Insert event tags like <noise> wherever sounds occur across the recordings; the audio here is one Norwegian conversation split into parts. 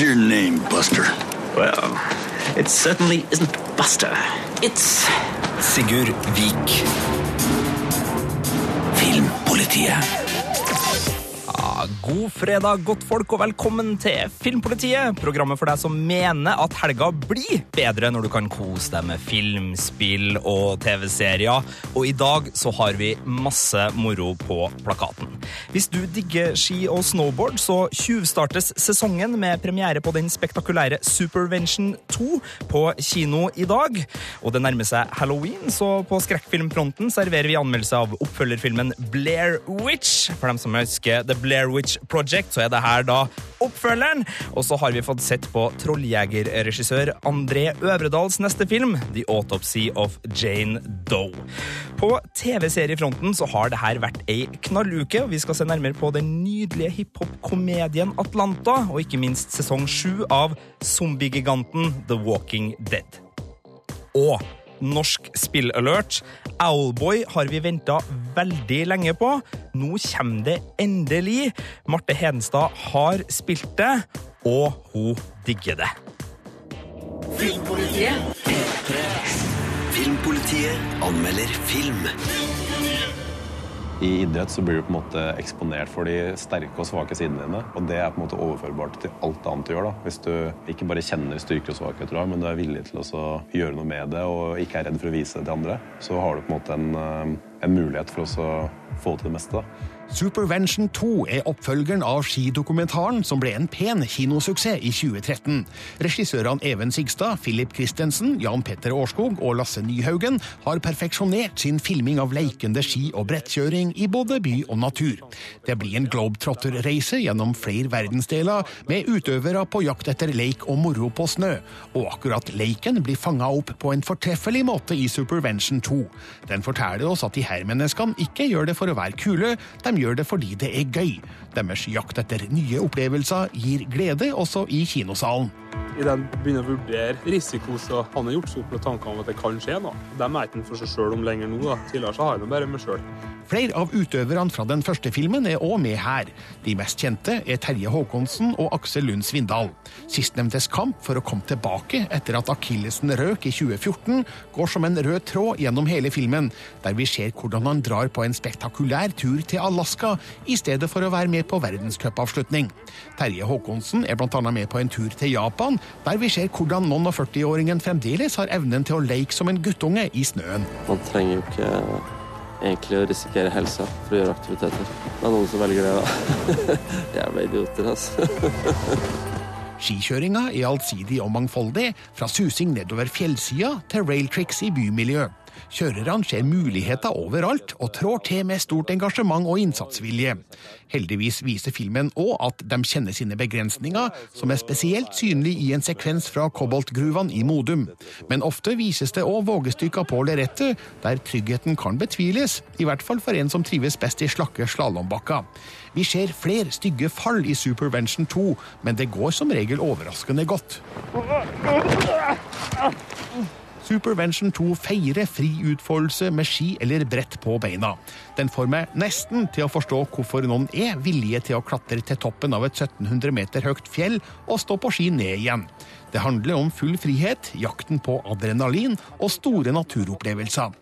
your name, Buster? Well, it certainly isn't Buster. It's Sigurd Vik. Filmpolitiet. God fredag, godtfolk, og velkommen til Filmpolitiet. Programmet for deg som mener at helga blir bedre når du kan kose deg med film, spill og TV-serier. Og i dag så har vi masse moro på plakaten. Hvis du digger ski og snowboard, så tjuvstartes sesongen med premiere på den spektakulære Supervention 2 på kino i dag. Og det nærmer seg halloween, så på skrekkfilmfronten serverer vi anmeldelse av oppfølgerfilmen Blair Witch. For dem som husker The Blair Witch Project, så er det her da oppfølgeren. Og så har vi fått sett på trolljegerregissør André Øvredals neste film, The Autopsy of Jane Doe. På TV-seriefronten så har det her vært ei knalluke, og vi skal se nærmere på den nydelige hiphop-komedien Atlanta, og ikke minst sesong sju av zombiegiganten The Walking Dead. Og norsk spillalert. Owlboy har vi venta veldig lenge på. Nå kommer det endelig. Marte Hedenstad har spilt det, og hun digger det. Filmpolitiet anmelder film. I idrett så blir du på en måte eksponert for de sterke og svake sidene dine. Og det er på en måte overførbart til alt annet du gjør. da. Hvis du ikke bare kjenner styrker og svakheter men du er villig til å gjøre noe med det og ikke er redd for å vise det til andre, så har du på en måte en, eh, en mulighet for å få til det meste. da. Supervention 2 er oppfølgeren av skidokumentaren som ble en pen kinosuksess i 2013. Regissørene Even Sigstad, Philip Christensen, Jan Petter Årskog og Lasse Nyhaugen har perfeksjonert sin filming av leikende ski- og brettkjøring i både by og natur. Det blir en globetrotter-reise gjennom flere verdensdeler med utøvere på jakt etter leik og moro på snø, og akkurat leiken blir fanga opp på en fortreffelig måte i Supervention 2. Den forteller oss at de her menneskene ikke gjør det for å være kule, de gjør det fordi det er gøy. Deres jakt etter nye opplevelser gir glede også i kinosalen. Idet de begynner å vurdere risiko, så han har gjort seg opp med tanker om at det kan skje noe. De er ikke for seg sjøl om lenger nå. da. Tidligere så har de bare meg sjøl. Flere av utøverne fra den første filmen er òg med her. De mest kjente er Terje Håkonsen og Aksel Lund Svindal. Sistnevntes kamp for å komme tilbake etter at akillesen røk i 2014, går som en rød tråd gjennom hele filmen, der vi ser hvordan han drar på en spektakulær tur til Alaska i stedet for å være med på verdenscupavslutning. Terje Håkonsen er bl.a. med på en tur til Japan, der vi ser hvordan noen og 40-åringen fremdeles har evnen til å leke som en guttunge i snøen. Man trenger jo ikke egentlig å risikere helsa for å gjøre aktiviteter. Det er noen som velger det, da. <laughs> Jævla idioter, altså. Skikjøringa er allsidig og mangfoldig, fra susing nedover fjellsida til railtricks i bymiljø. Kjørerne ser muligheter overalt og trår til med stort engasjement og innsatsvilje. Heldigvis viser filmen òg at de kjenner sine begrensninger, som er spesielt synlig i en sekvens fra koboltgruvene i Modum. Men ofte vises det òg vågestykker på lerretet, der tryggheten kan betviles, i hvert fall for en som trives best i slakke slalåmbakker. Vi ser flere stygge fall i Supervention 2, men det går som regel overraskende godt. Supervention 2 feirer fri utfoldelse med ski eller brett på beina. Den får meg nesten til å forstå hvorfor noen er villige til å klatre til toppen av et 1700 meter høyt fjell og stå på ski ned igjen. Det handler om full frihet, jakten på adrenalin og store naturopplevelser.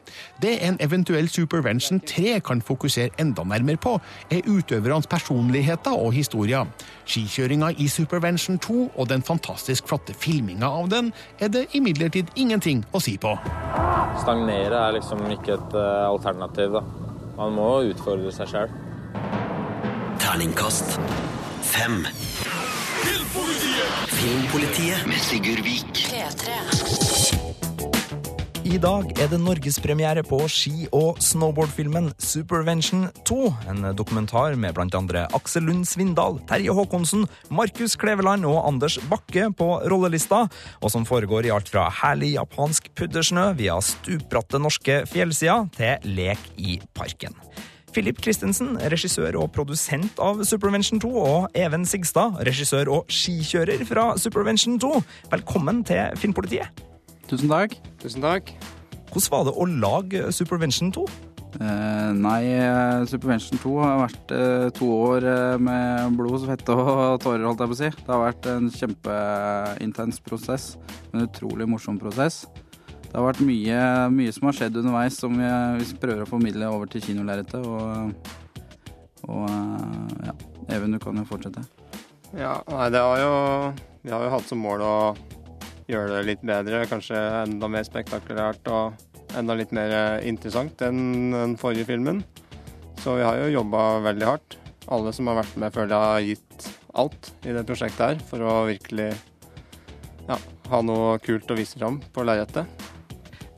Det en eventuell Supervention 3 kan fokusere enda nærmere på, er utøvernes personligheter og historier. Skikjøringa i Supervention 2 og den fantastisk flotte filminga av den er det imidlertid ingenting å si på. Stagnere er liksom ikke et eh, alternativ, da. Man må utfordre seg sjøl. Terningkast fem. Filmpolitiet med Sigurd Vik. I dag er det norgespremiere på ski- og snowboardfilmen Supervention 2. En dokumentar med andre Aksel Lund Svindal, Terje Håkonsen, Markus Kleveland og Anders Bakke på rollelista, og som foregår i alt fra herlig japansk puddersnø via stupbratte norske fjellsider til lek i parken. Philip Christensen, regissør og produsent av Supervention 2, og Even Sigstad, regissør og skikjører fra Supervention 2. Velkommen til Filmpolitiet. Tusen takk. Tusen takk. Hvordan var det å lage Supervention 2? Eh, nei, eh, Supervention 2 har vært eh, to år eh, med blod, svette og tårer, holdt jeg på å si. Det har vært en kjempeintens prosess. En utrolig morsom prosess. Det har vært mye, mye som har skjedd underveis som vi, vi prøver å formidle over til kinolerretet. Og, og eh, ja, Even, du kan jo fortsette. Ja, nei, det har jo Vi har jo hatt som mål å gjøre det litt bedre, kanskje enda mer spektakulært og enda litt mer eh, interessant enn den forrige filmen. Så vi har jo jobba veldig hardt. Alle som har vært med, føler jeg har gitt alt i det prosjektet her for å virkelig ja, ha noe kult å vise fram på lerretet.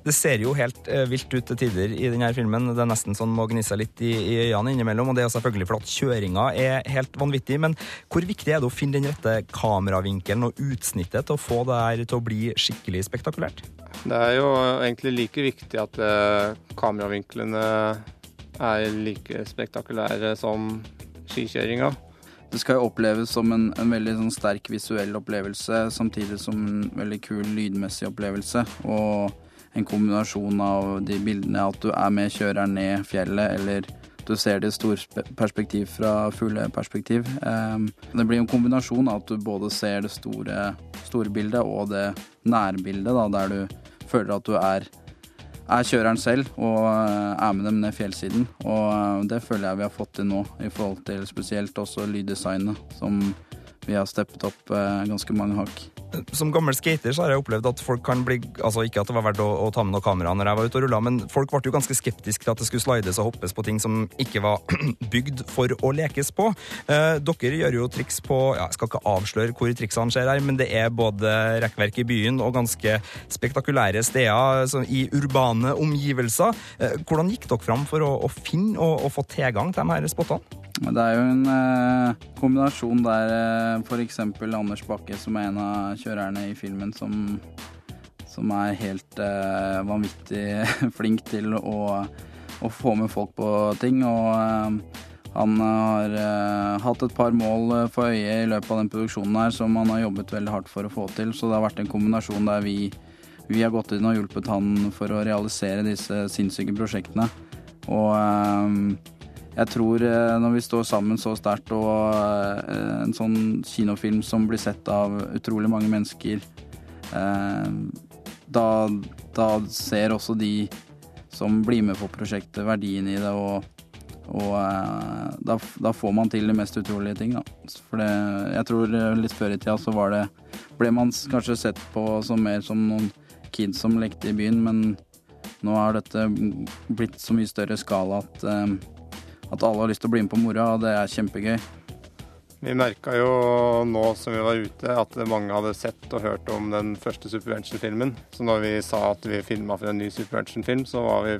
Det ser jo helt eh, vilt ut til tider i denne filmen. Det er nesten sånn må gnisse litt i, i øynene innimellom. Og det er selvfølgelig fordi at kjøringa er helt vanvittig. Men hvor viktig er det å finne den rette kameravinkelen og utsnittet til å få det her til å bli skikkelig spektakulært? Det er jo egentlig like viktig at eh, kameravinklene er like spektakulære som skikjøringa. Det skal jo oppleves som en, en veldig sånn sterk visuell opplevelse, samtidig som en veldig kul lydmessig opplevelse. Og en kombinasjon av de bildene at du er med kjøreren ned fjellet, eller du ser det i storperspektiv fra fugleperspektiv. Um, det blir en kombinasjon av at du både ser det store, store bildet og det nærbildet, da, der du føler at du er er kjøreren selv og er med dem ned fjellsiden. Og det føler jeg vi har fått til nå, i forhold til spesielt også lyddesignet, som vi har steppet opp ganske mange hakk. Som gammel skater så har jeg opplevd at folk kan bli Altså ikke at det var verdt å, å ta med noe kamera når jeg var ute og rulla, men folk ble jo ganske skeptiske til at det skulle slides og hoppes på ting som ikke var <clears throat> bygd for å lekes på. Eh, dere gjør jo triks på ja, Jeg skal ikke avsløre hvor triksene skjer her, men det er både rekkverk i byen og ganske spektakulære steder så, i urbane omgivelser. Eh, hvordan gikk dere fram for å, å finne og få tilgang til de her spottene? Det er jo en eh, kombinasjon der eh, f.eks. Anders Bakke, som er en av kjørerne i filmen, som, som er helt eh, vanvittig <laughs> flink til å, å, få med folk på ting. Og eh, han har hatt et par mål for øye i løpet av den produksjonen her som han har jobbet veldig hardt for å få til. Så det har vært en kombinasjon der vi, vi har gått inn og hjulpet han for å realisere disse sinnssyke prosjektene. Og jeg tror når vi står sammen så sterkt og en sånn kinofilm som blir sett av utrolig mange mennesker, da, da ser også de som blir med på prosjektet, verdien i det, og, og da, da, får man til de mest utrolige ting, da. For det, jeg tror litt før i tida så var det Ble man kanskje sett på som mer som noen kids som lekte i byen, men nå har dette blitt så mye større skala at at alle har lyst til å bli med på moroa, og det er kjempegøy. Vi merka jo nå som vi var ute, at mange hadde sett og hørt om den første Supervention-filmen. Så når vi sa at vi filma for en ny Supervention-film, så var, vi,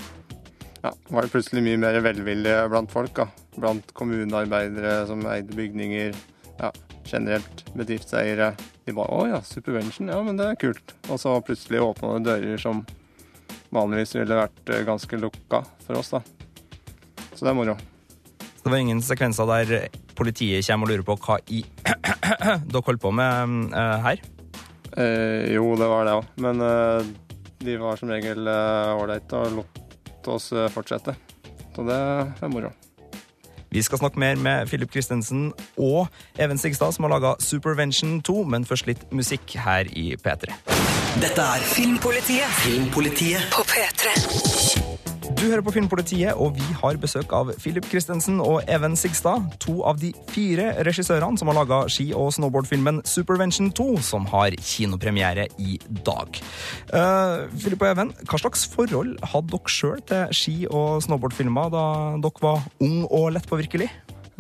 ja, var plutselig mye mer velvillige blant folk. Da. Blant kommunearbeidere som eide bygninger, ja, generelt bedriftseiere. De bare 'Å ja, Supervention, ja, men det er kult'. Og så plutselig åpna det dører som vanligvis ville vært ganske lukka for oss, da. Så det er moro. Det var ingen sekvenser der politiet kommer og lurer på hva i <clears throat> dere holdt på med uh, her? Eh, jo, det var det òg. Men uh, de var som regel ålreite uh, og lot oss fortsette. Så det er moro. Vi skal snakke mer med Filip Kristensen og Even Sigstad, som har laga Supervention 2, men først litt musikk her i P3. Dette er Filmpolitiet. Filmpolitiet på P3. Du hører på Filmpolitiet, og vi har besøk av Philip Christensen og Even Sigstad. To av de fire regissørene som har laga ski- og snowboardfilmen Supervention 2, som har kinopremiere i dag. Uh, Philip og Even, hva slags forhold hadde dere sjøl til ski- og snowboardfilmer da dere var ung og lettpåvirkelig?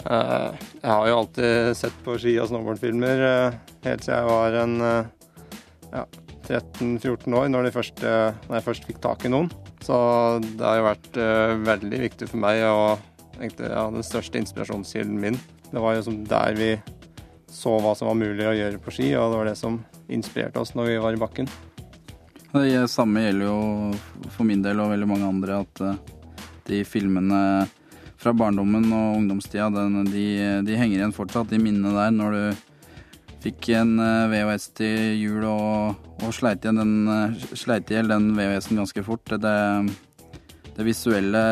Uh, jeg har jo alltid sett på ski- og snowboardfilmer uh, helt siden jeg var en ja, 13-14 år, når, første, når jeg først fikk tak i noen. Så det har jo vært uh, veldig viktig for meg og egentlig ja, den største inspirasjonskilden min. Det var jo der vi så hva som var mulig å gjøre på ski, og det var det som inspirerte oss når vi var i bakken. Det samme gjelder jo for min del og veldig mange andre, at uh, de filmene fra barndommen og ungdomstida, de, de, henger igjen fortsatt, de minnene der, når du fikk en uh, VHS til jul og og sleit igjen den, sleit den VHS-en ganske fort. Det, det visuelle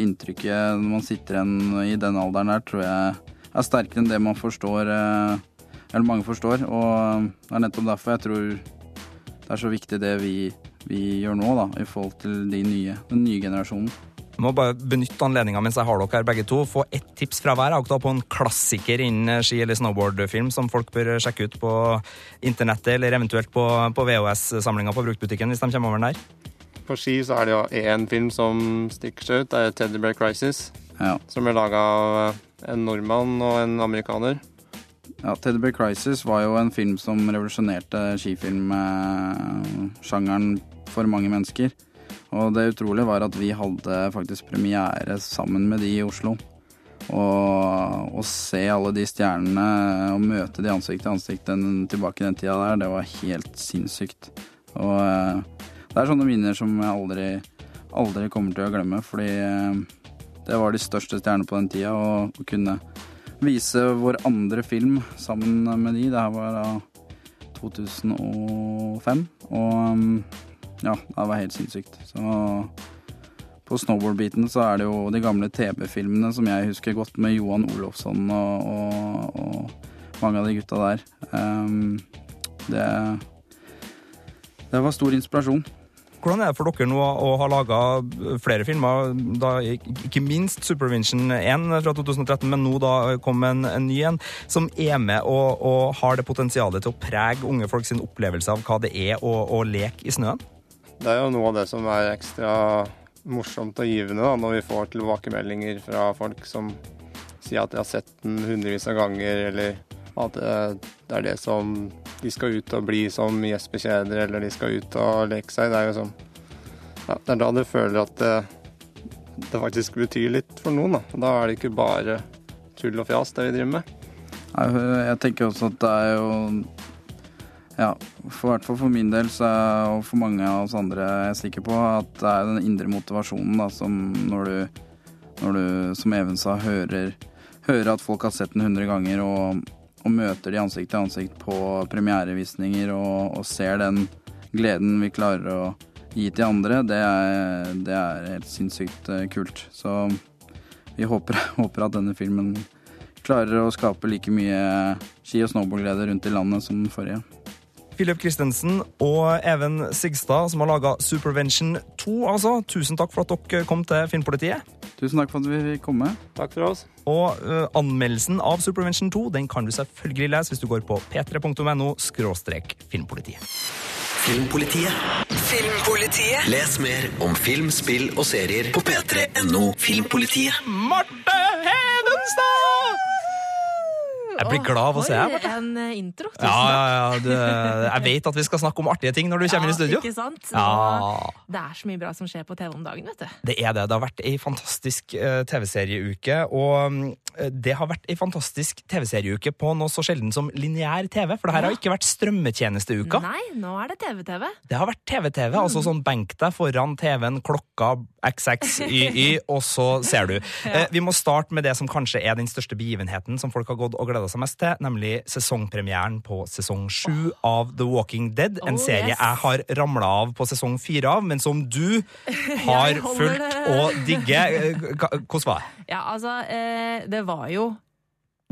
inntrykket når man sitter igjen i den alderen der, tror jeg er sterkere enn det man forstår, eh, eller mange forstår. Og det er nettopp derfor jeg tror det er så viktig det vi, vi gjør nå, da, i forhold til de nye, den nye generasjonen. Jeg må bare benytte anledninga mens jeg har dere her begge to. Få ett tips fra hver akkurat på en klassiker innen ski- eller snowboardfilm som folk bør sjekke ut på internettet eller eventuelt på, på VHS-samlinga på bruktbutikken hvis de kommer over den der. På ski så er det jo én film som stikker seg ut. Det er Teddy Bear Crisis. Ja. Som ble laga av en nordmann og en amerikaner. Ja, Teddy Bear Crisis var jo en film som revolusjonerte skifilmsjangeren for mange mennesker. Og det utrolige var at vi hadde faktisk premiere sammen med de i Oslo. Og å se alle de stjernene og møte de ansikt til ansikt tilbake i den tida der, det var helt sinnssykt. Og eh, det er sånne minner som jeg aldri, aldri kommer til å glemme, fordi eh, det var de største stjernene på den tida. Og å kunne vise vår andre film sammen med de, det her var da 2005. Og ja, det var helt sinnssykt. Så på snowboard-biten så er det jo de gamle TV-filmene som jeg husker godt, med Johan Olofsson og, og, og mange av de gutta der. Um, det, det var stor inspirasjon. Hvordan er det for dere nå å ha laga flere filmer, da, ikke minst Supervision 1 fra 2013, men nå da kom en, en ny en, som er med og, og har det potensialet til å prege unge folk sin opplevelse av hva det er å, å leke i snøen? Det er jo noe av det som er ekstra morsomt og givende da, når vi får tilbakemeldinger fra folk som sier at de har sett den hundrevis av ganger, eller at det er det som de skal ut og bli som gjespekjeder, eller de skal ut og leke seg. Det er jo sånn ja, Det er da du føler at det, det faktisk betyr litt for noen. Da. da er det ikke bare tull og fjas, det vi driver med. Jeg tenker også at det er jo ja, for hvert fall for min del så og for mange av oss andre er jeg sikker på at det er den indre motivasjonen da, som når du, når du som Even sa, hører, hører, at folk har sett den 100 ganger og, og møter de ansikt til ansikt på premierevisninger og, og, ser den gleden vi klarer å gi til andre, det er, det er helt sinnssykt eh, kult. Så vi håper, <laughs> håper at denne filmen klarer å skape like mye ski- og snowboardglede rundt i landet som den forrige. Philip Christensen og Even Sigstad, som har laga Supervention 2. altså. Tusen takk for at dere kom til Filmpolitiet. Tusen takk for at vi fikk komme. Takk for oss. Og uh, anmeldelsen av Supervention 2 den kan du selvfølgelig lese hvis du går på p3.no skråstrek filmpolitiet. Filmpolitiet. Filmpolitiet. Les mer om film, spill og serier på p3.no Filmpolitiet. Marte Hedenstad! Jeg blir glad av å se deg. En eh, intro. Tusen Ja, ja, ja. Du, jeg vet at vi skal snakke om artige ting når du kommer inn i studio. Ikke sant? Ja. Det er så mye bra som skjer på TV om dagen, vet du. Det er det. Det har vært ei fantastisk eh, TV-serieuke. Og mm, det har vært ei fantastisk TV-serieuke på noe så sjelden som lineær TV. For det her har ikke vært strømmetjenesteuka. Nei, nå er det TV-TV. Det har vært TV-TV. altså sånn Benk deg foran TV-en, klokka XXYY, <laughs> og så ser du. Eh, vi må starte med det som kanskje er den største begivenheten som folk har gått og gleda seg mest til, nemlig sesongpremieren på sesong sju av The Walking Dead. En Oh, serie yes. jeg har ramla av på sesong fire av, men som du <laughs> har fulgt og digger. Eh, Hvordan var det? Ja, altså, eh, det var jo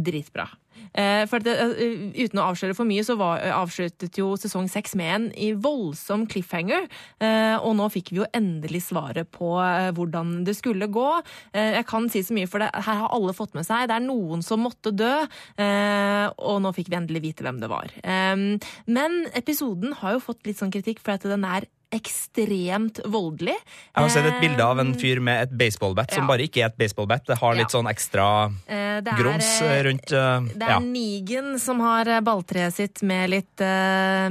dritbra. Eh, for det, eh, uten å avsløre for mye, så var, avsluttet jo sesong seks med en i voldsom cliffhanger. Eh, og nå fikk vi jo endelig svaret på hvordan det skulle gå. Jeg kan si så mye, for det, her har alle fått med seg. Det er noen som måtte dø, og nå fikk vi endelig vite hvem det var. Men episoden har jo fått litt sånn kritikk for at den er ekstremt voldelig. Jeg har sett et bilde av en fyr med et baseballbat som bare ikke er et baseballbat. Det har litt Ja. sånn ekstra Eh, er, grums eh, eh, rundt eh, Det er ja. Nigen som har eh, balltreet sitt med litt eh,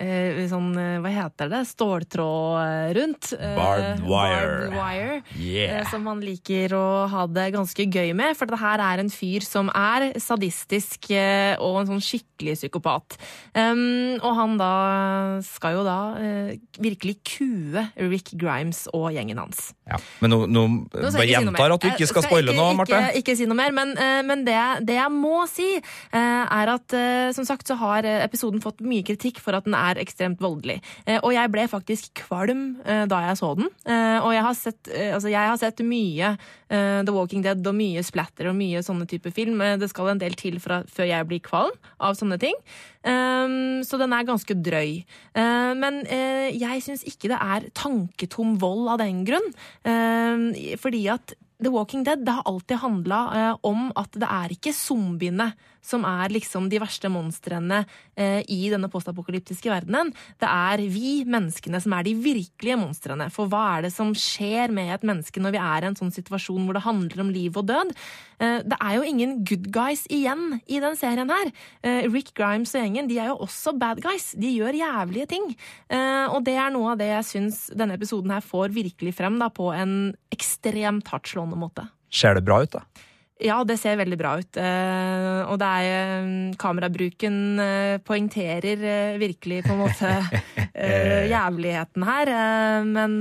eh, sånn eh, Hva heter det? Ståltråd eh, rundt. Eh, Barbed wire. barbed wire Yeah. eh, som han liker å ha det ganske gøy med. For det her er en fyr som er sadistisk eh, og en sånn skikkelig psykopat. Um, og han da skal jo da uh, virkelig virkelig kue Rick Grimes og gjengen hans. Ja, men nå, nå, Nå bare gjentar si at du ikke Jeg skal spoile noe, Marte. Ikke, ikke si noe mer, men, eh, men det, det jeg må si, eh, er at eh, som sagt så har eh, episoden fått mye kritikk for at den er ekstremt voldelig. Eh, Og jeg ble faktisk kvalm eh, da jeg så den. Eh, Og jeg har sett, eh, altså jeg har sett mye eh, The Walking Dead og mye splatter og mye sånne type film. Eh, Det skal en del til fra, før jeg blir kvalm av sånne ting. Så den er ganske drøy. Eh, men eh, jeg syns ikke det er tanketom vold av den grunn. Um, fordi at The Walking Dead det har alltid handla om at det er ikke zombiene som er liksom de verste monstrene eh, i denne postapokalyptiske verdenen. Det er vi menneskene som er de virkelige monstrene. For hva er det som skjer med et menneske når vi er i en sånn situasjon hvor det handler om liv og død? Eh, det er jo ingen good guys igjen i den serien her. Eh, Rick Grimes og gjengen de er jo også bad guys. De gjør jævlige ting. Eh, og det er noe av det jeg syns denne episoden her får virkelig frem da, på en ekstremt hardtslående måte. Ser det bra ut, da? Ja, det ser veldig bra ut. Eh, og det er eh, Kamerabruken eh, poengterer virkelig på en måte <laughs> jævligheten her. Men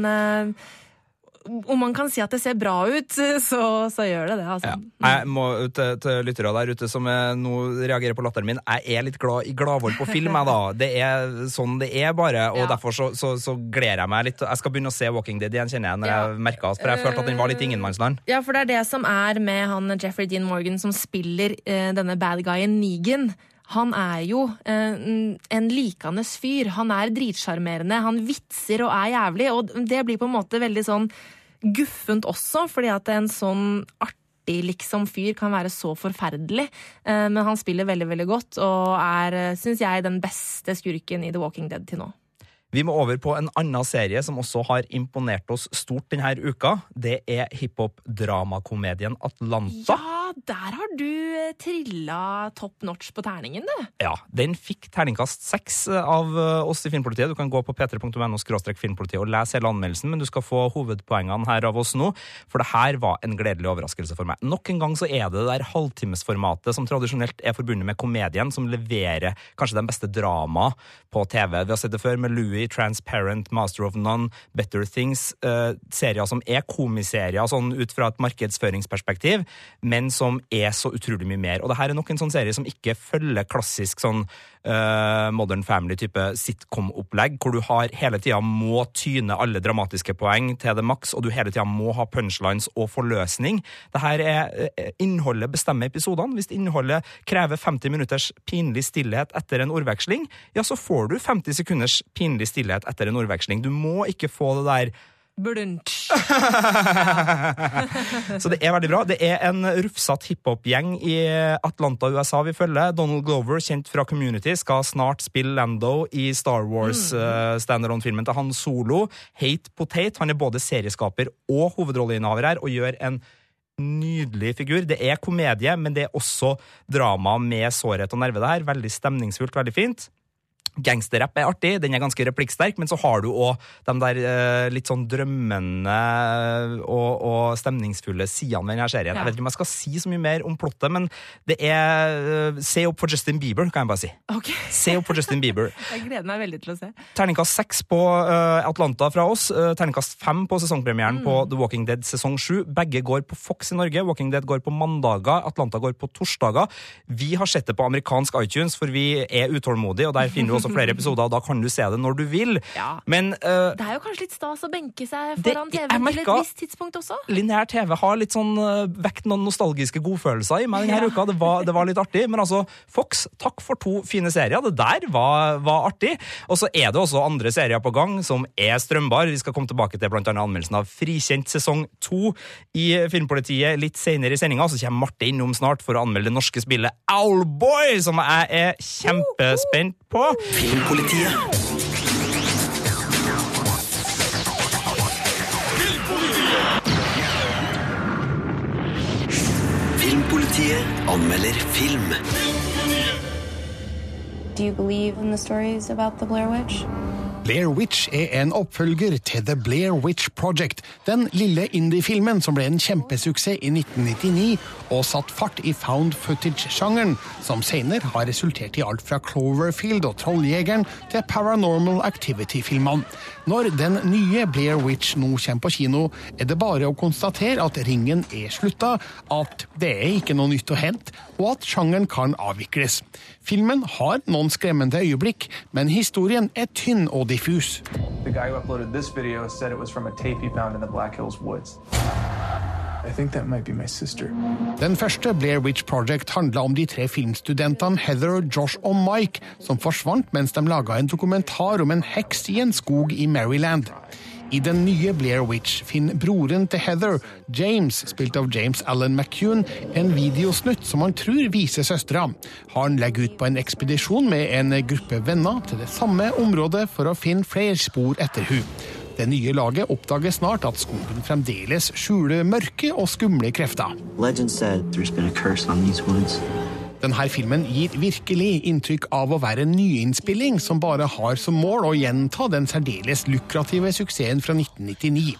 om man kan si at det ser bra ut, <laughs> så, så gjør det det, altså. Jeg må til, til lyttere der ute som nå reagerer på latteren min. Jeg er litt glad i gladvold på film, jeg, da. Det er sånn det er, bare. Og Ja. derfor så, så, så gleder jeg meg litt. Jeg skal begynne å se Walking Dead igjen, kjenner jeg, når jeg merka For jeg følte at den var litt ingenmannsland. Ja, for det er det som er med han Jeffrey Dean Morgan som spiller eh, denne bad guyen Negan. Han er jo eh, en likende fyr. Han er dritsjarmerende, han vitser og er jævlig. Og det blir på en måte veldig sånn guffent også, fordi at en sånn artig liksom fyr kan være så forferdelig. Eh, men han spiller veldig, veldig godt, og er, syns jeg, den beste skurken i The Walking Dead til nå. Vi må over på en annen serie som også har imponert oss stort denne uka. Det er hiphop-dramakomedien Atlanta. Ja, der har du eh, trilla top notch på terningen, du. Ja, Den fikk terningkast seks av eh, oss i Filmpolitiet. Du kan gå på p3.no filmpolitiet og lese hele anmeldelsen, men du skal få hovedpoengene her av oss nå, for det her var en gledelig overraskelse for meg. Nok en gang så er det det der halvtimesformatet som tradisjonelt er forbundet med komedien, som leverer kanskje den beste drama på TV. Vi har sett det før med Louis, Transparent, Master of None, Better Things. Eh, serier som er komiserier sånn ut fra et markedsføringsperspektiv, men som er så utrolig mye mer. Og det her er nok en sånn serie som ikke følger klassisk sånn uh, Modern Family-type sitcom-opplegg, hvor du har hele tida må tyne alle dramatiske poeng til det maks, og du hele tida må ha punchlines og forløsning. Det her er eh, Innholdet bestemmer episodene. Hvis innholdet krever 50 minutters pinlig stillhet etter en ordveksling, ja, så får du 50 sekunders pinlig stillhet etter en ordveksling. Du må ikke få det der. <laughs> Så det er veldig bra. Det er en rufsete hiphop-gjeng i Atlanta, USA vi følger. Donald Glover, kjent fra Community, skal snart spille Lando i Star Wars uh, standalone-filmen til Han Solo. Hate Potate. Han er både serieskaper og hovedrolleinnehaver her, og gjør en nydelig figur. Det er komedie, men det er også drama med sårhet og nerve. det her. Veldig stemningsfullt, veldig fint. Gangsterrapp er artig, den er ganske replikksterk, men så har du òg de der eh, litt sånn drømmende og, og stemningsfulle sidene ved denne serien. Ja. Jeg vet ikke om jeg skal si så mye mer om plottet, men det er eh, Se opp for Justin Bieber, kan jeg bare si. Okay. Se opp for Justin Bieber. <laughs> Jeg gleder meg veldig til å se. Terningkast seks på eh, Atlanta fra oss. Uh, terningkast fem på sesongpremieren på Mm. The Walking Dead sesong sju. Begge går på Fox i Norge. Walking Dead går på mandager, Atlanta går på torsdager. Vi har sett det på amerikansk iTunes, for vi er utålmodige, og der finner du også flere <laughs> episoder, og da kan du se det når du vil. Ja. Men uh, Det er jo kanskje litt stas å benke seg foran TV-en til et visst tidspunkt også. lineær TV har litt sånn uh, vekt noen nostalgiske godfølelser i meg denne uka. Det var, det var litt artig. Men altså, Fox, takk for to fine serier. Det der var, var artig. Og så er det også andre serier på gang som er strømbar. Vi skal komme tilbake til annet anmeldelsen av Frikjent sesong to i Filmpolitiet litt senere i sendinga. Så kommer Marte innom snart for å anmelde det norske spillet Owlboy, som jeg er kjempespent på. Filmpolitiet. Filmpolitiet anmelder film. Do you believe in the stories about the Blair Witch? Blair Witch er en oppfølger til The Blair Witch Project, den lille indie-filmen som ble en kjempesuksess i 1999 og satt fart i found footage-sjangeren, som senere har resultert i alt fra Cloverfield og Trolljegeren til Paranormal Activity-filmene. Når den nye Blair Witch nå kommer på kino, er det bare å konstatere at ringen er slutta, at det er ikke noe nytt å hente, og at sjangeren kan avvikles. Filmen har noen skremmende øyeblikk, men historien er tynn og diffus. The guy who uploaded this video said it was from a tape he found in the Black Hills woods. I think that might be my sister. Den første Blair Witch Project handla om de tre filmstudentene Heather, Josh og Mike, som forsvant mens de laga en dokumentar om en heks i en skog i Maryland. I den nye Blair Witch finner broren til Heather, James, spilt av James Allen McCune, en videosnutt som han tror viser søstera. Han legger ut på en ekspedisjon med en gruppe venner til det samme området for å finne flere spor etter hun. Det nye laget oppdager snart at skogen fremdeles skjuler mørke og skumle krefter. Legend said there's been a curse on these woods. Denne filmen gir virkelig inntrykk av å være en nyinnspilling som bare har som mål å gjenta den særdeles lukrative suksessen fra 1999.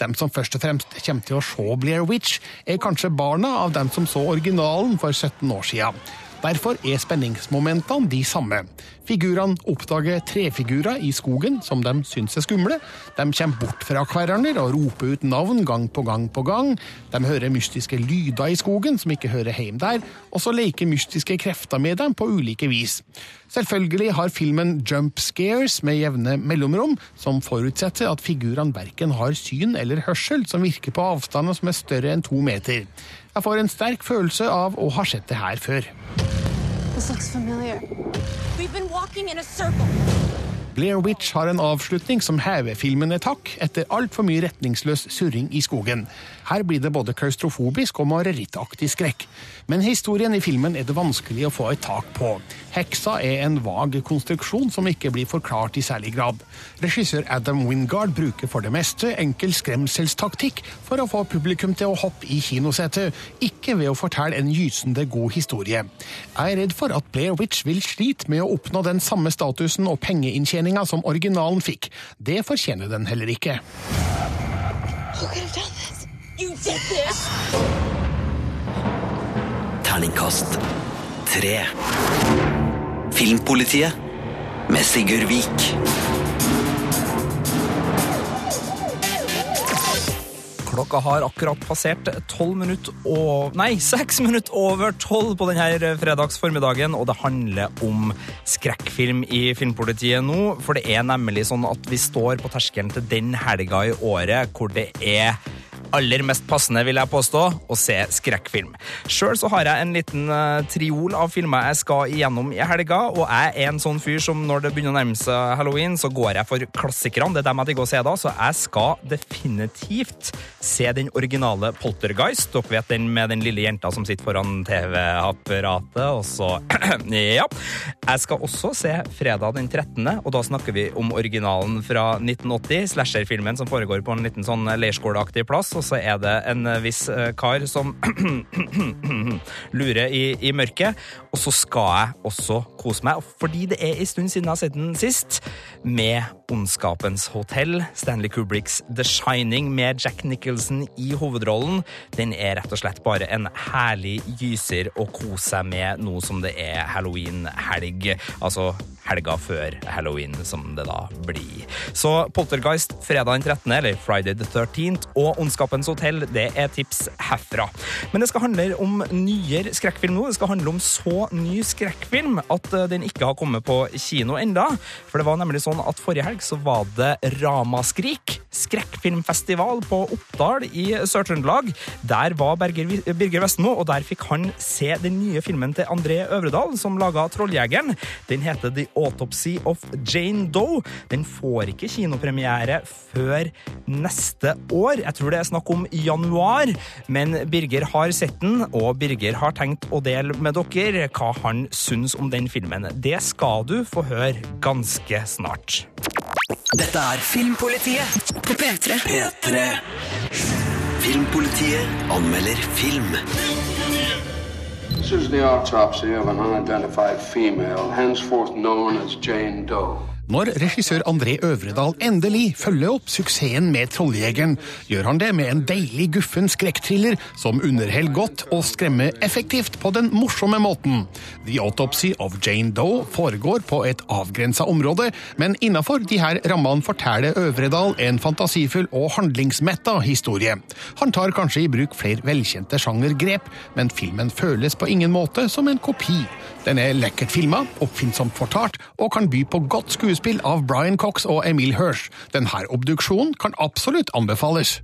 De som først og fremst kommer til å se Blair Witch, er kanskje barna av dem som så originalen for 17 år siden. Derfor er spenningsmomentene de samme. Figurene oppdager trefigurer i skogen som de syns er skumle. De kommer bort fra hverandre og roper ut navn gang på gang på gang. De hører mystiske lyder i skogen som ikke hører hjemme der, og så leker mystiske krefter med dem på ulike vis. Selvfølgelig har filmen jump scares med jevne mellomrom, som forutsetter at figurene verken har syn eller hørsel som virker på avstander som er større enn to meter. Jeg får en sterk følelse av å ha sett det her før. This looks familiar. We've been walking in a circle. Blair Witch har en avslutning som hever filmen et hakk etter altfor mye retningsløs surring i skogen. Her blir det både klaustrofobisk og marerittaktig skrekk. Men historien i filmen er det vanskelig å få et tak på. Heksa er en vag konstruksjon som ikke blir forklart i særlig grad. Regissør Adam Wingard bruker for det meste enkel skremselstaktikk for å få publikum til å hoppe i kinosetet, ikke ved å fortelle en gysende god historie. Jeg er redd for at Blair Witch vil slite med å oppnå den samme statusen og pengeinntjeninga som originalen fikk. Det fortjener den heller ikke. Who could have done this? You did this! Terningkast tre. Filmpolitiet med Sigurd Vik. Klokka har akkurat passert 12 minutter og Nei, 6 minutter over 12 på denne fredagsformiddagen, og det handler om skrekkfilm i Filmpolitiet nå. For det er nemlig sånn at vi står på terskelen til den helga i året hvor det er aller mest passende, vil jeg påstå, å se skrekkfilm. Sjøl så har jeg en liten uh, triol av filmer jeg skal igjennom i helga, og jeg er en sånn fyr som når det begynner å nærme seg halloween, så går jeg for klassikerne. Det er dem jeg digger å se da, så jeg skal definitivt se den originale Poltergeist. Dere vet den med den lille jenta som sitter foran TV-apparatet, og så <clears throat> Ja. Jeg skal også se fredag den 13., og da snakker vi om originalen fra 1980, slasherfilmen som foregår på en liten sånn leirskoleaktig plass og så er det en viss eh, kar som <clears throat> lurer i, i, mørket. Og så skal jeg også kose meg, fordi det er en stund siden jeg har sett den sist, med Ondskapens hotell, Stanley Kubricks The Shining med Jack Nicholson i hovedrollen. Den er rett og slett bare en herlig gyser å kose seg med nå som det er halloween-helg. Altså helga før halloween, som det da blir. Så Poltergeist fredag den 13., eller Friday the 13th, og Ondskapens hotell, det er tips herfra. Men det skal handle om nyere skrekkfilm nå. Det skal handle om så ny skrekkfilm at eh, den ikke har kommet på kino enda. For det var nemlig sånn at forrige helg så var det Ramaskrik, skrekkfilmfestival på Oppdal i Sør-Trøndelag. Der var Berger, Birger Vestmo, og der fikk han se den nye filmen til André Øvredal, som laga Trolljegeren. Den heter The Autopsy of Jane Doe. Den får ikke kinopremiere før neste år. Jeg tror det er snakk om januar, men Birger har sett den, og Birger har tenkt å dele med dere hva han syns om den filmen. Det skal du få høre ganske snart. Dette er Filmpolitiet På P3. P3. Filmpolitiet anmelder film. This is the autopsy of an unidentified female, henceforth known as Jane Doe. Når regissør André Øvredal endelig følger opp suksessen med Trolljegeren, gjør han det med en deilig guffen skrekkthriller som underholder godt og skremmer effektivt på den morsomme måten. The Autopsy of Jane Doe foregår på et avgrensa område, men innafor de her rammene forteller Øvredal en fantasifull og handlingsmetta historie. Han tar kanskje i bruk flere velkjente sjangergrep, men filmen føles på ingen måte som en kopi. Den er lekkert filma, oppfinnsomt fortalt, og kan by på godt skuespill av Brian Cox og Emil Hirsch. Denne obduksjonen kan absolutt anbefales.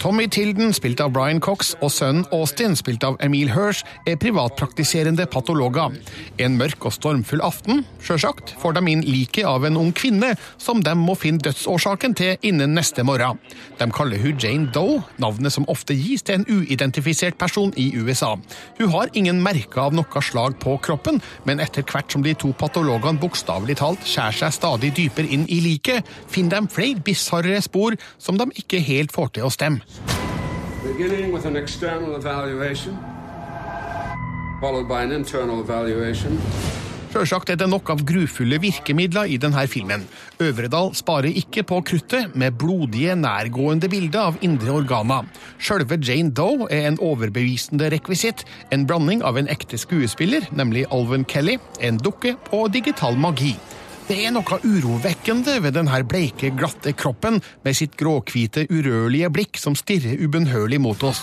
Tommy Tilden, spilt av Brian Cox, og sønnen Austin, spilt av Emil Hirsch, er privatpraktiserende patologer. En mørk og stormfull aften, sjølsagt, får de inn liket av en ung kvinne, som de må finne dødsårsaken til innen neste morgen. De kaller hun Jane Doe, navnet som ofte gis til en uidentifisert person i USA. Hun har ingen merker av noe slag på kroppen, men etter hvert som de to patologene bokstavelig talt skjærer seg stadig dypere inn i liket, finner de flere bisarre spor som de ikke helt får til å stemme. Followed by an internal evaluation. Sjølsagt er det nok av grufulle virkemidler i denne filmen. Øvredal sparer ikke på kruttet med blodige, nærgående bilder av indre organer. Sjølve Jane Doe er en overbevisende rekvisitt, en blanding av en ekte skuespiller, nemlig Alvin Kelly, en dukke og digital magi. Det er noe urovekkende ved denne bleike, glatte kroppen med sitt gråhvite, urørlige blikk som stirrer ubønnhørlig mot oss.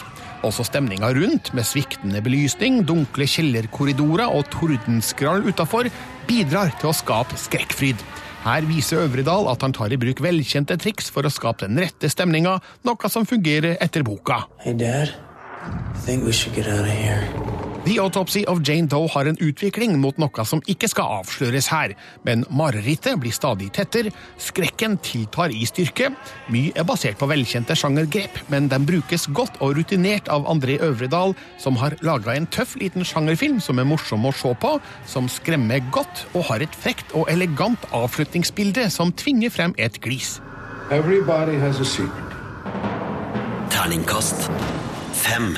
Også stemninga rundt, med sviktende belysning, dunkle kjellerkorridorer og tordenskrall utafor, bidrar til å skape skrekkfryd. Her viser Øvredal at han tar i bruk velkjente triks for å skape den rette stemninga, noe som fungerer etter boka. Hei Dad. I think we should get out of here. The Autopsy of Jane Doe har en utvikling mot noe som ikke skal avsløres her, men marerittet blir stadig tettere, skrekken tiltar i styrke. Mye er basert på velkjente sjangergrep, men de brukes godt og rutinert av André Øvredal, som har laga en tøff liten sjangerfilm som er morsom å se på, som skremmer godt og har et frekt og elegant avslutningsbilde som tvinger frem et glis. Everybody has a secret. Terningkast fem.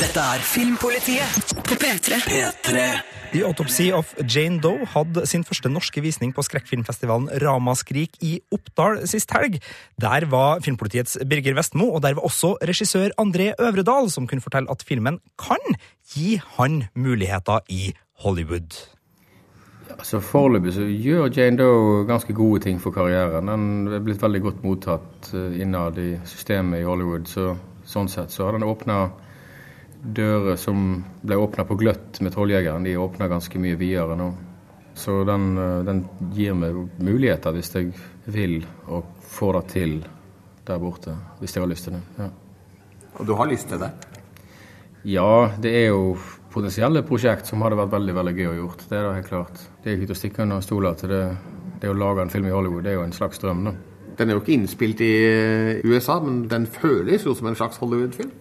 Dette er Filmpolitiet på P3. P3. The Autopsy of Jane Doe hadde sin første norske visning på skrekkfilmfestivalen Ramaskrik i Oppdal sist helg. Der var Filmpolitiets Birger Vestmo, og der var også regissør André Øvredal, som kunne fortelle at filmen kan gi han muligheter i Hollywood. Altså Foreløpig så gjør Jane Doe ganske gode ting for karrieren. Den er blitt veldig godt mottatt eh, innad i systemet i Hollywood. Så, sånn sett så har den åpna dører som ble åpna på gløtt med Trolljegeren, de åpna ganske mye videre nå. Så den, eh, den, gir meg muligheter hvis jeg vil og får det til der borte. Hvis jeg har lyst til det. Ja. Og du har lyst til det? Ja, det er jo potensielle prosjekt som hadde vært veldig veldig gøy å gjort. Det er da helt klart. Det er ikke til å stikke under stoler til det. Det å lage en film i Hollywood det er jo en slags drøm. da. Den er jo ikke innspilt i USA, men den føles jo som en slags Hollywood-film?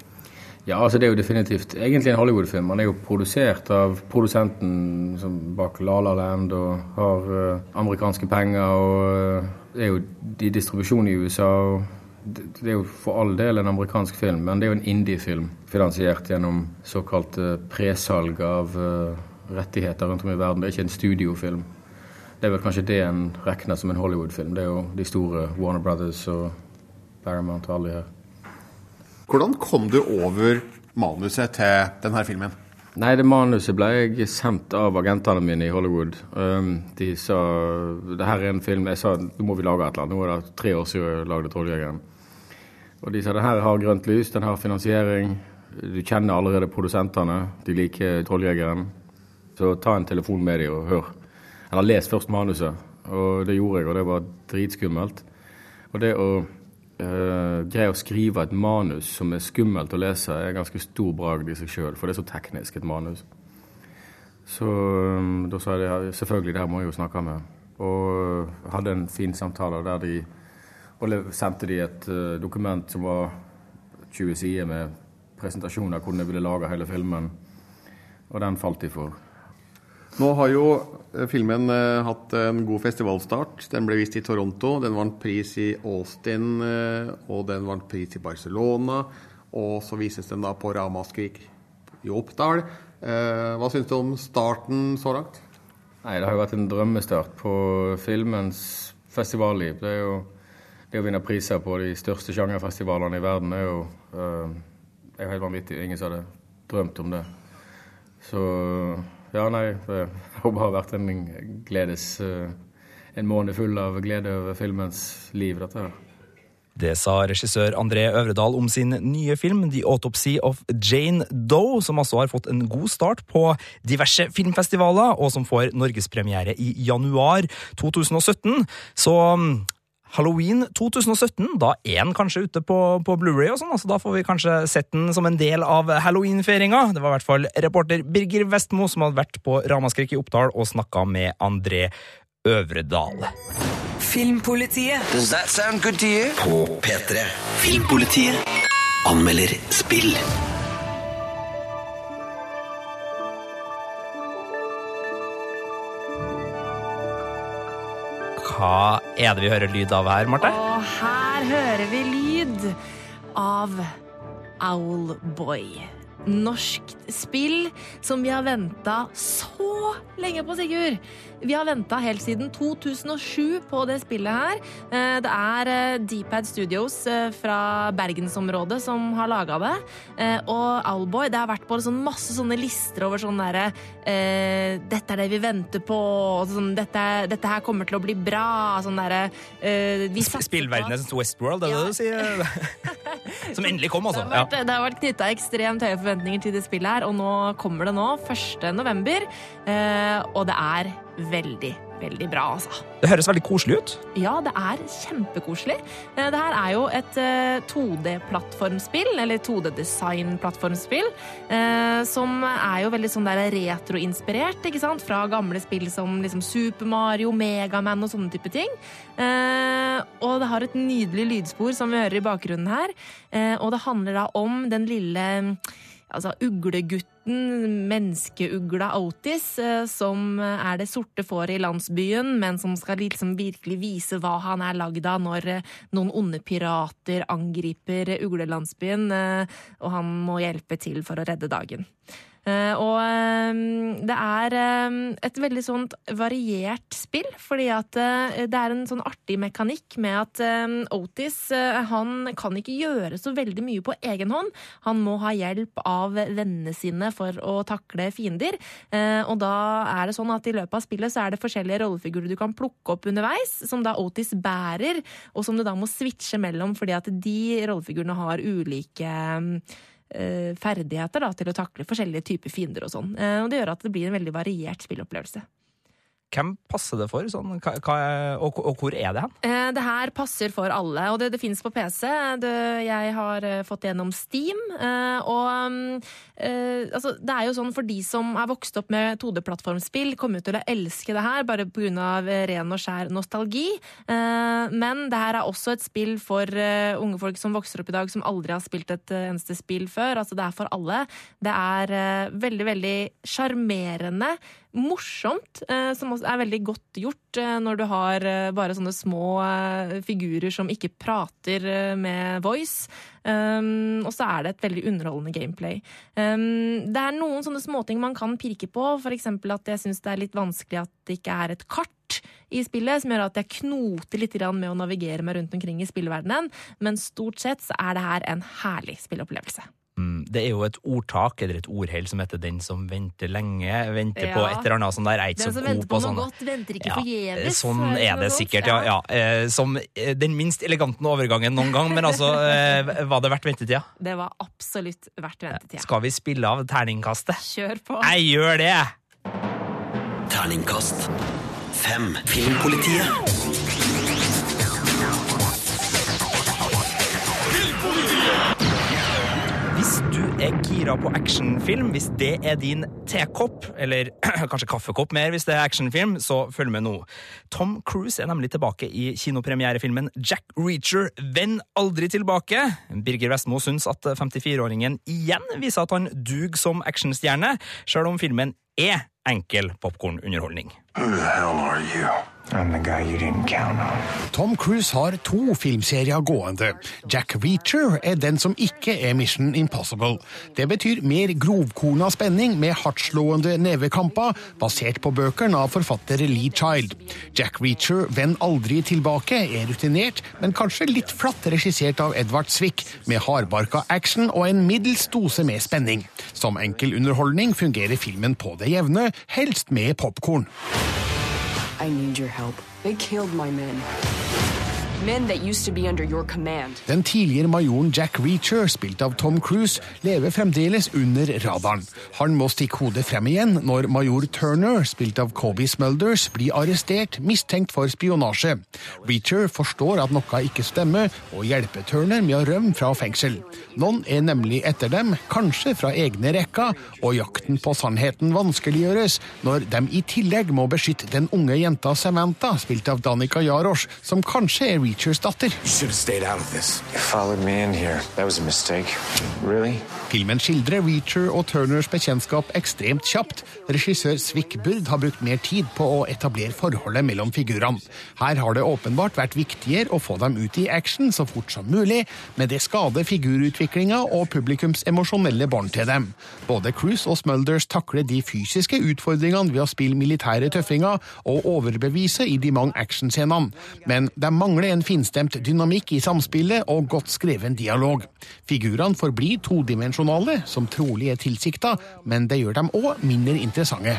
Ja, altså det er jo definitivt egentlig en Hollywood-film. Han er jo produsert av produsenten som bak La La Land og har uh, amerikanske penger. og uh, er jo i distribusjon i USA. det, det er jo for all del en amerikansk film, men det er jo en indie-film finansiert gjennom såkalt uh, presalg av rettigheter rundt om i verden. Det er ikke en studiofilm. Det er vel kanskje det en regner som en Hollywood-film. Det er jo de store Warner Brothers og Paramount og alle de her. Hvordan kom du over manuset til denne filmen? Nei, det manuset ble jeg sendt av agentene mine i Hollywood. Um, de sa det her er en film Jeg sa nå må vi lage et eller annet. Nå er det tre år siden jeg lagde 'Trolljegeren'. Og de sa det her har grønt lys, den har finansiering. Du kjenner allerede produsentene. De liker 'Trolljegeren'. Så ta en telefon med dem og hør. Eller les først manuset. Og det gjorde jeg, og det var dritskummelt. Og det å Uh, greie å skrive et manus som er skummelt å lese, er ganske stor bragd i seg sjøl, for det er så teknisk, et manus. Så um, da sa jeg selvfølgelig, det her må jeg jo snakke med. Og hadde en fin samtale der de Og sendte de et uh, dokument som var 20 sider med presentasjoner av hvordan jeg ville lage hele filmen. Og den falt de for. Nå har jo filmen eh, hatt en god festivalstart. Den ble vist i Toronto. Den vant pris i Austin, eh, og den vant pris i Barcelona. Og så vises den da på Ramaskrik i Oppdal. Eh, hva syns du om starten så langt? Nei, det har jo vært en drømmestart på filmens festivalliv. Det jo det å vinne priser på de største sjangerfestivalene i verden er jo er helt vanvittig. Ingen hadde drømt om det. Så ja, nei, det har bare vært en gledes uh, En måned full av glede over filmens liv, dette her. Det sa regissør André Øvredal om sin nye film The Autopsy of Jane Doe, som altså har fått en god start på diverse filmfestivaler, og som får norgespremiere i januar 2017. Så Halloween 2017, da er den kanskje ute på, på Blu-ray og sånn, altså da får vi kanskje sett den som en del av halloween-feiringa. Det var i hvert fall reporter Birger Vestmo som hadde vært på Ramaskrik i Oppdal og snakka med André Øvredal. Filmpolitiet. Does that sound good to you? På P3. Filmpolitiet anmelder spill. Hva er det vi hører lyd av her, Marte? Og her hører vi lyd av Owlboy. Norsk spill som vi har venta så lenge på, Sigurd. Vi har venta helt siden 2007 på det spillet her. Eh, Det er eh, Dpad Studios eh, fra bergensområdet som har laga det. Og Owlboy, det har vært på sånn masse sånne lister over sånn derre Dette er det vi venter på, sånn, dette, dette her kommer til å bli bra. Sånn derre Spillverdenens Westworld, er det det du sier? <laughs> Som endelig kom, altså. Det har vært, ja. vært knytta ekstremt høye forventninger til det spillet her, og nå kommer det nå, 1. november. Og det er veldig, veldig bra, altså. Det høres veldig koselig ut. Ja, det er kjempekoselig. Eh, Det her er jo et eh, 2D-plattformspill, eller 2D-design-plattformspill, eh, som er jo veldig sånn der retroinspirert, ikke sant? Fra gamle spill som liksom Super Mario, Megaman og sånne type ting. Eh, Og det har et nydelig lydspor som vi hører i bakgrunnen her, Eh, og det handler da om den lille altså uglegutten, menneskeugla Otis, eh, som er det sorte fåret i landsbyen, men som skal liksom virkelig vise hva han er lagd av når eh, noen onde pirater angriper uglelandsbyen, eh, og han må hjelpe til for å redde dagen. Eh, Og eh, det er eh, et veldig sånt variert spill, fordi at det er en sånn artig mekanikk med at Otis han kan ikke gjøre så veldig mye på egen hånd. Han må ha hjelp av vennene sine for å takle fiender. Og da er det sånn at i løpet av spillet så er det forskjellige rollefigurer du kan plukke opp underveis, som da Otis bærer, og som du da må switche mellom fordi at de rollefigurene har ulike ferdigheter da, til å takle forskjellige typer fiender og sånn. Eh, Og det gjør at det blir en veldig variert spillopplevelse. Hvem passer det for, sånn, hva, og, og hvor er det hen? Eh, Det her passer for alle, og det, det finnes på PC. Det, jeg har eh, fått det gjennom Steam. eh, Og mm, eh, altså, det er jo sånn for de som er vokst opp med 2D-plattformspill, kommer jo til å elske det her bare pga. ren og skjær nostalgi. Men det her er også et spill for unge folk som vokser opp i dag, som aldri har spilt et eneste spill før. Altså, det er for alle. Det er veldig, veldig sjarmerende morsomt, eh, som også er veldig godt gjort eh, når du har eh, bare sånne små figurer som ikke prater med voice. Um, og så er det et veldig underholdende gameplay. Um, det er noen sånne småting man kan pirke på, f.eks. at jeg syns det er litt vanskelig at det ikke er et kart i spillet, som gjør at jeg knoter litt med å navigere meg rundt omkring i spillverdenen, men stort sett så er det her en herlig spillopplevelse. Mm, Det er jo et ordtak eller et ordhell som heter 'den som venter lenge', venter Ja. på et eller annet sånn der. Er ikke Den så som god venter på på noe sånne. godt, venter ikke Ja, forgjeves. Sånn er det er det sikkert, ja. ja. Eh, Som eh, den minst elegante overgangen noen gang, men altså, eh, var det verdt ventetida? Det var absolutt verdt ventetida. Skal vi spille av terningkastet? Kjør på. Jeg gjør det! Terningkast fem. Filmpolitiet. Er gira på actionfilm, hvis det er din tekopp, eller <clears throat> kanskje kaffekopp mer hvis det er actionfilm, så følg med nå. Tom Cruise er nemlig tilbake i kinopremierefilmen Jack Reacher Venn aldri tilbake. Birger Vestmo syns at 54-åringen igjen viser at han duger som actionstjerne, sjøl om filmen er enkel popkornunderholdning. Who the hell are you? Tom Cruise har to filmserier gående. Jack Reacher er den som ikke er Mission Impossible. Det betyr mer grovkorna spenning med hardtslående nevekamper, basert på bøkene av forfatter Lee Child. Jack Reacher, Venn aldri tilbake, er rutinert, men kanskje litt flatt regissert av Edvard Zwick, med hardbarka action og en middels dose med spenning. Som enkel underholdning fungerer filmen på det jevne, helst med popkorn. I need your help. They killed my men. Den tidligere majoren Jack Reacher, spilt av Tom Cruise, lever fremdeles under radaren. Han må stikke hodet frem igjen når major Turner, spilt av Kobe Smulders, blir arrestert mistenkt for spionasje. Reacher forstår at noe ikke stemmer, og hjelper Turner med å rømme fra fengsel. Noen er nemlig etter dem, kanskje fra egne rekker, og jakten på sannheten vanskeliggjøres når de i tillegg må beskytte den unge jenta Samantha, spilt av Danica Jarosz, som kanskje er Reachers datter. You followed me in here. That was a mistake. Really? Filmen skildrer Reacher og Turners bekjentskap ekstremt kjapt. Regissør Svick Burd har brukt mer tid på å etablere forholdet mellom figurene. Her har det åpenbart vært viktigere å få dem ut i action så fort som mulig, men det skader figurutviklinga og publikums emosjonelle bånd til dem. Både Cruise og Smulders takler de fysiske utfordringene ved å spille militære tøffinger og overbevise i de mange actionscenene, men de mangler en finstemt dynamikk i samspillet og godt skreven dialog. Figurene forblir todimensjonale, som trolig er tilsikta, men det gjør dem òg mindre interessante.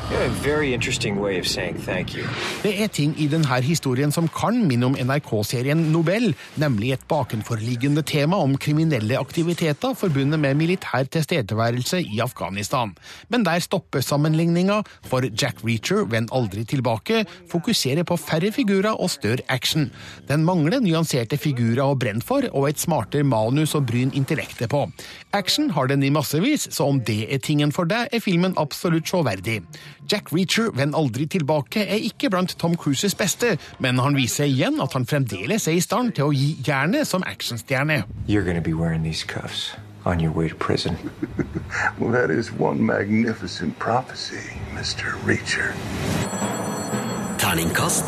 Det er ting i denne historien som kan minne om NRK-serien Nobel, nemlig et bakenforliggende tema om kriminelle aktiviteter forbundet med militær tilstedeværelse i Afghanistan. Men der stopper sammenligninga, for Jack Reacher, Venn aldri tilbake, fokuserer på færre figurer og større action. Den mangler nyanserte figurer å brenne for, og et smartere manus å bryne intellektet på. Action har den i massevis, så om det er tingen for deg, er filmen absolutt sjåverdig. Jack Reacher, Venn aldri tilbake, er ikke blant Tom Cruises beste, men han viser igjen at han fremdeles er i stand til å gi jernet som actionstjerne. You're going be wearing these cuffs on your way to prison. <laughs> Well, that is one magnificent prophecy, Mr. Reacher. Terningkast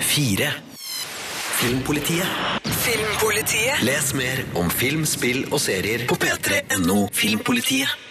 fire. Filmpolitiet. Filmpolitiet. Les mer om film, spill og serier på p3.no Filmpolitiet.